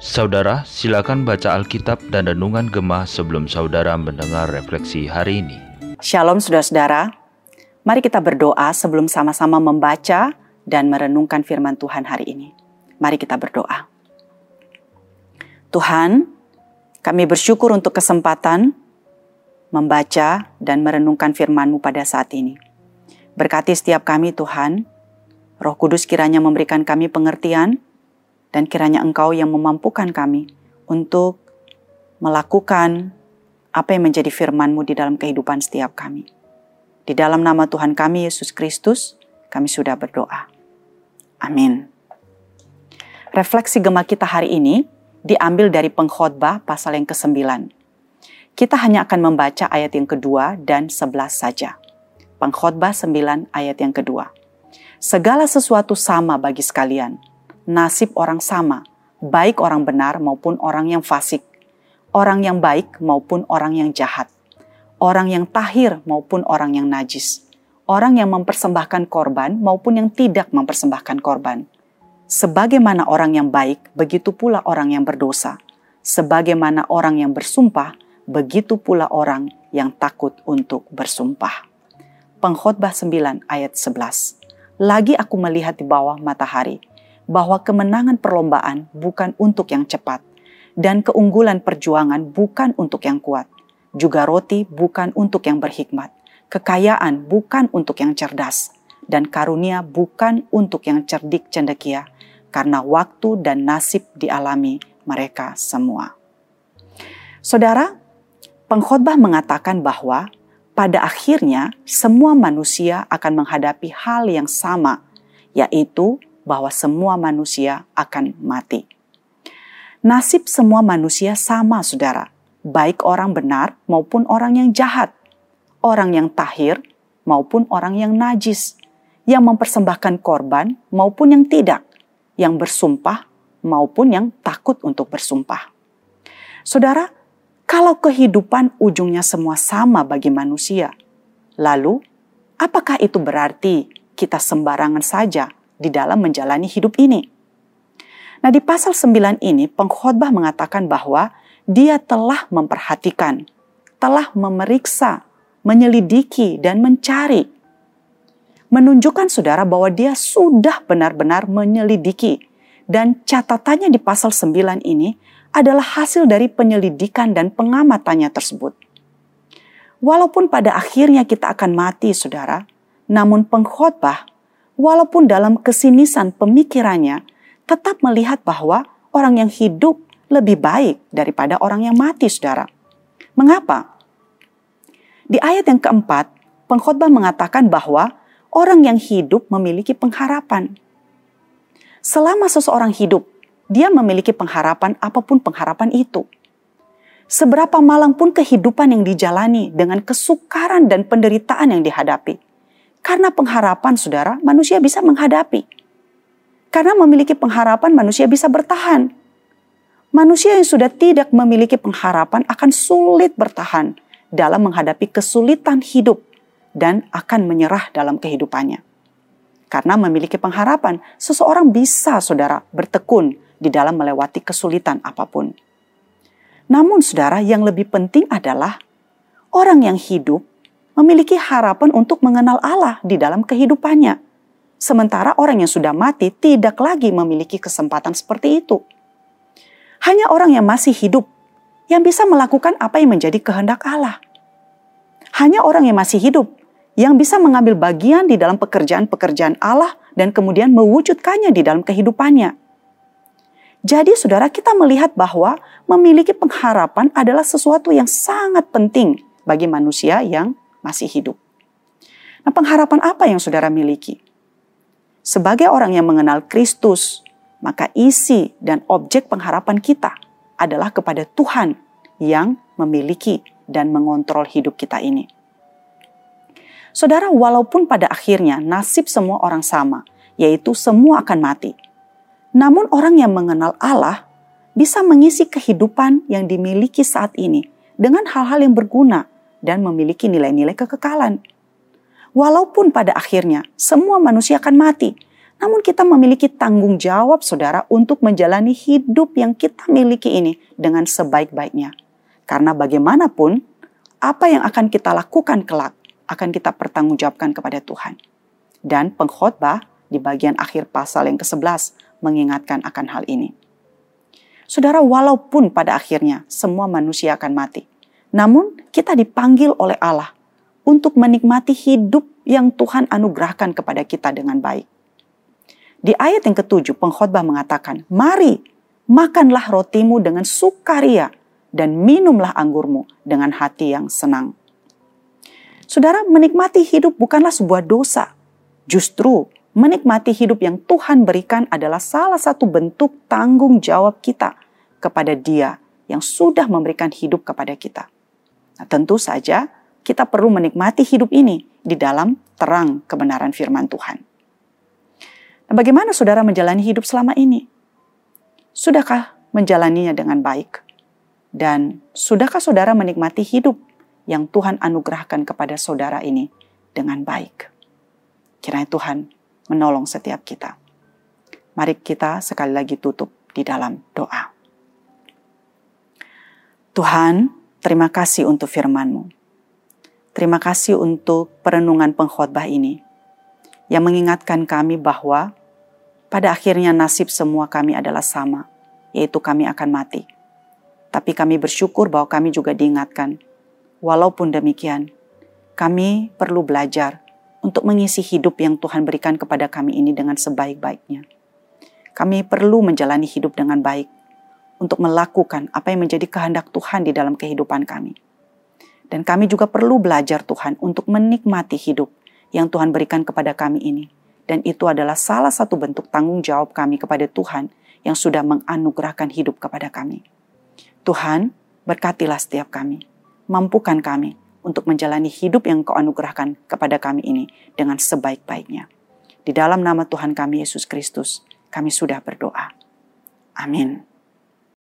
Saudara, silakan baca Alkitab dan Renungan Gemah sebelum saudara mendengar refleksi hari ini. Shalom saudara-saudara, mari kita berdoa sebelum sama-sama membaca dan merenungkan firman Tuhan hari ini. Mari kita berdoa. Tuhan, kami bersyukur untuk kesempatan membaca dan merenungkan firman-Mu pada saat ini. Berkati setiap kami Tuhan, Roh Kudus kiranya memberikan kami pengertian, dan kiranya Engkau yang memampukan kami untuk melakukan apa yang menjadi firman-Mu di dalam kehidupan setiap kami. Di dalam nama Tuhan kami, Yesus Kristus, kami sudah berdoa. Amin. Refleksi gema kita hari ini diambil dari pengkhotbah pasal yang ke-9. Kita hanya akan membaca ayat yang kedua dan sebelas saja. Pengkhotbah 9 ayat yang kedua. Segala sesuatu sama bagi sekalian, nasib orang sama, baik orang benar maupun orang yang fasik, orang yang baik maupun orang yang jahat, orang yang tahir maupun orang yang najis, orang yang mempersembahkan korban maupun yang tidak mempersembahkan korban. Sebagaimana orang yang baik, begitu pula orang yang berdosa. Sebagaimana orang yang bersumpah, begitu pula orang yang takut untuk bersumpah. Pengkhotbah 9 ayat 11. Lagi aku melihat di bawah matahari, bahwa kemenangan perlombaan bukan untuk yang cepat, dan keunggulan perjuangan bukan untuk yang kuat, juga roti bukan untuk yang berhikmat, kekayaan bukan untuk yang cerdas, dan karunia bukan untuk yang cerdik cendekia, karena waktu dan nasib dialami mereka semua. Saudara, pengkhotbah mengatakan bahwa pada akhirnya semua manusia akan menghadapi hal yang sama, yaitu bahwa semua manusia akan mati. Nasib semua manusia sama, saudara, baik orang benar maupun orang yang jahat, orang yang tahir maupun orang yang najis, yang mempersembahkan korban maupun yang tidak, yang bersumpah maupun yang takut untuk bersumpah. Saudara, kalau kehidupan ujungnya semua sama bagi manusia, lalu apakah itu berarti kita sembarangan saja di dalam menjalani hidup ini. Nah, di pasal 9 ini pengkhotbah mengatakan bahwa dia telah memperhatikan, telah memeriksa, menyelidiki dan mencari. Menunjukkan saudara bahwa dia sudah benar-benar menyelidiki dan catatannya di pasal 9 ini adalah hasil dari penyelidikan dan pengamatannya tersebut. Walaupun pada akhirnya kita akan mati, saudara, namun pengkhotbah walaupun dalam kesinisan pemikirannya tetap melihat bahwa orang yang hidup lebih baik daripada orang yang mati, saudara. Mengapa? Di ayat yang keempat, pengkhotbah mengatakan bahwa orang yang hidup memiliki pengharapan. Selama seseorang hidup, dia memiliki pengharapan apa pun pengharapan itu. Seberapa malang pun kehidupan yang dijalani dengan kesukaran dan penderitaan yang dihadapi karena pengharapan, saudara, manusia bisa menghadapi. Karena memiliki pengharapan, manusia bisa bertahan. Manusia yang sudah tidak memiliki pengharapan akan sulit bertahan dalam menghadapi kesulitan hidup dan akan menyerah dalam kehidupannya. Karena memiliki pengharapan, seseorang bisa, saudara, bertekun di dalam melewati kesulitan apa pun. Namun, saudara, yang lebih penting adalah orang yang hidup memiliki harapan untuk mengenal Allah di dalam kehidupannya. Sementara orang yang sudah mati tidak lagi memiliki kesempatan seperti itu. Hanya orang yang masih hidup yang bisa melakukan apa yang menjadi kehendak Allah. Hanya orang yang masih hidup yang bisa mengambil bagian di dalam pekerjaan-pekerjaan Allah dan kemudian mewujudkannya di dalam kehidupannya. Jadi saudara kita melihat bahwa memiliki pengharapan adalah sesuatu yang sangat penting bagi manusia yang masih hidup. Nah, pengharapan apa yang saudara miliki? Sebagai orang yang mengenal Kristus, maka isi dan objek pengharapan kita adalah kepada Tuhan yang memiliki dan mengontrol hidup kita ini. Saudara, walaupun pada akhirnya nasib semua orang sama, yaitu semua akan mati. Namun orang yang mengenal Allah bisa mengisi kehidupan yang dimiliki saat ini dengan hal-hal yang berguna dan memiliki nilai-nilai kekekalan. Walaupun pada akhirnya semua manusia akan mati, Namun kita memiliki tanggung jawab saudara untuk menjalani hidup yang kita miliki ini dengan sebaik-baiknya. Karena bagaimanapun, apa yang akan kita lakukan kelak akan kita pertanggungjawabkan kepada Tuhan. Dan pengkhotbah di bagian akhir pasal yang ke-11 mengingatkan akan hal ini. Saudara, walaupun pada akhirnya semua manusia akan mati, namun kita dipanggil oleh Allah untuk menikmati hidup yang Tuhan anugerahkan kepada kita dengan baik. Di ayat yang ketujuh, pengkhotbah mengatakan, Mari, makanlah rotimu dengan sukaria dan minumlah anggurmu dengan hati yang senang. Saudara, menikmati hidup bukanlah sebuah dosa. Justru, menikmati hidup yang Tuhan berikan adalah salah satu bentuk tanggung jawab kita kepada Dia yang sudah memberikan hidup kepada kita. Nah, tentu saja, kita perlu menikmati hidup ini di dalam terang kebenaran firman Tuhan. Nah, bagaimana saudara menjalani hidup selama ini? Sudahkah menjalaninya dengan baik? Dan sudahkah saudara menikmati hidup yang Tuhan anugerahkan kepada saudara ini dengan baik? Kiranya Tuhan menolong setiap kita. Mari kita sekali lagi tutup di dalam doa. Tuhan, terima kasih untuk firman-Mu. Terima kasih untuk perenungan pengkhotbah ini yang mengingatkan kami bahwa pada akhirnya nasib semua kami adalah sama, yaitu kami akan mati. Tapi kami bersyukur bahwa kami juga diingatkan, walaupun demikian, kami perlu belajar untuk mengisi hidup yang Tuhan berikan kepada kami ini dengan sebaik-baiknya. Kami perlu menjalani hidup dengan baik untuk melakukan apa yang menjadi kehendak Tuhan di dalam kehidupan kami. Dan kami juga perlu belajar Tuhan untuk menikmati hidup yang Tuhan berikan kepada kami ini. Dan itu adalah salah satu bentuk tanggung jawab kami kepada Tuhan yang sudah menganugerahkan hidup kepada kami. Tuhan, berkatilah setiap kami. Mampukan kami untuk menjalani hidup yang kau anugerahkan kepada kami ini dengan sebaik-baiknya. Di dalam nama Tuhan kami Yesus Kristus, kami sudah berdoa. Amin.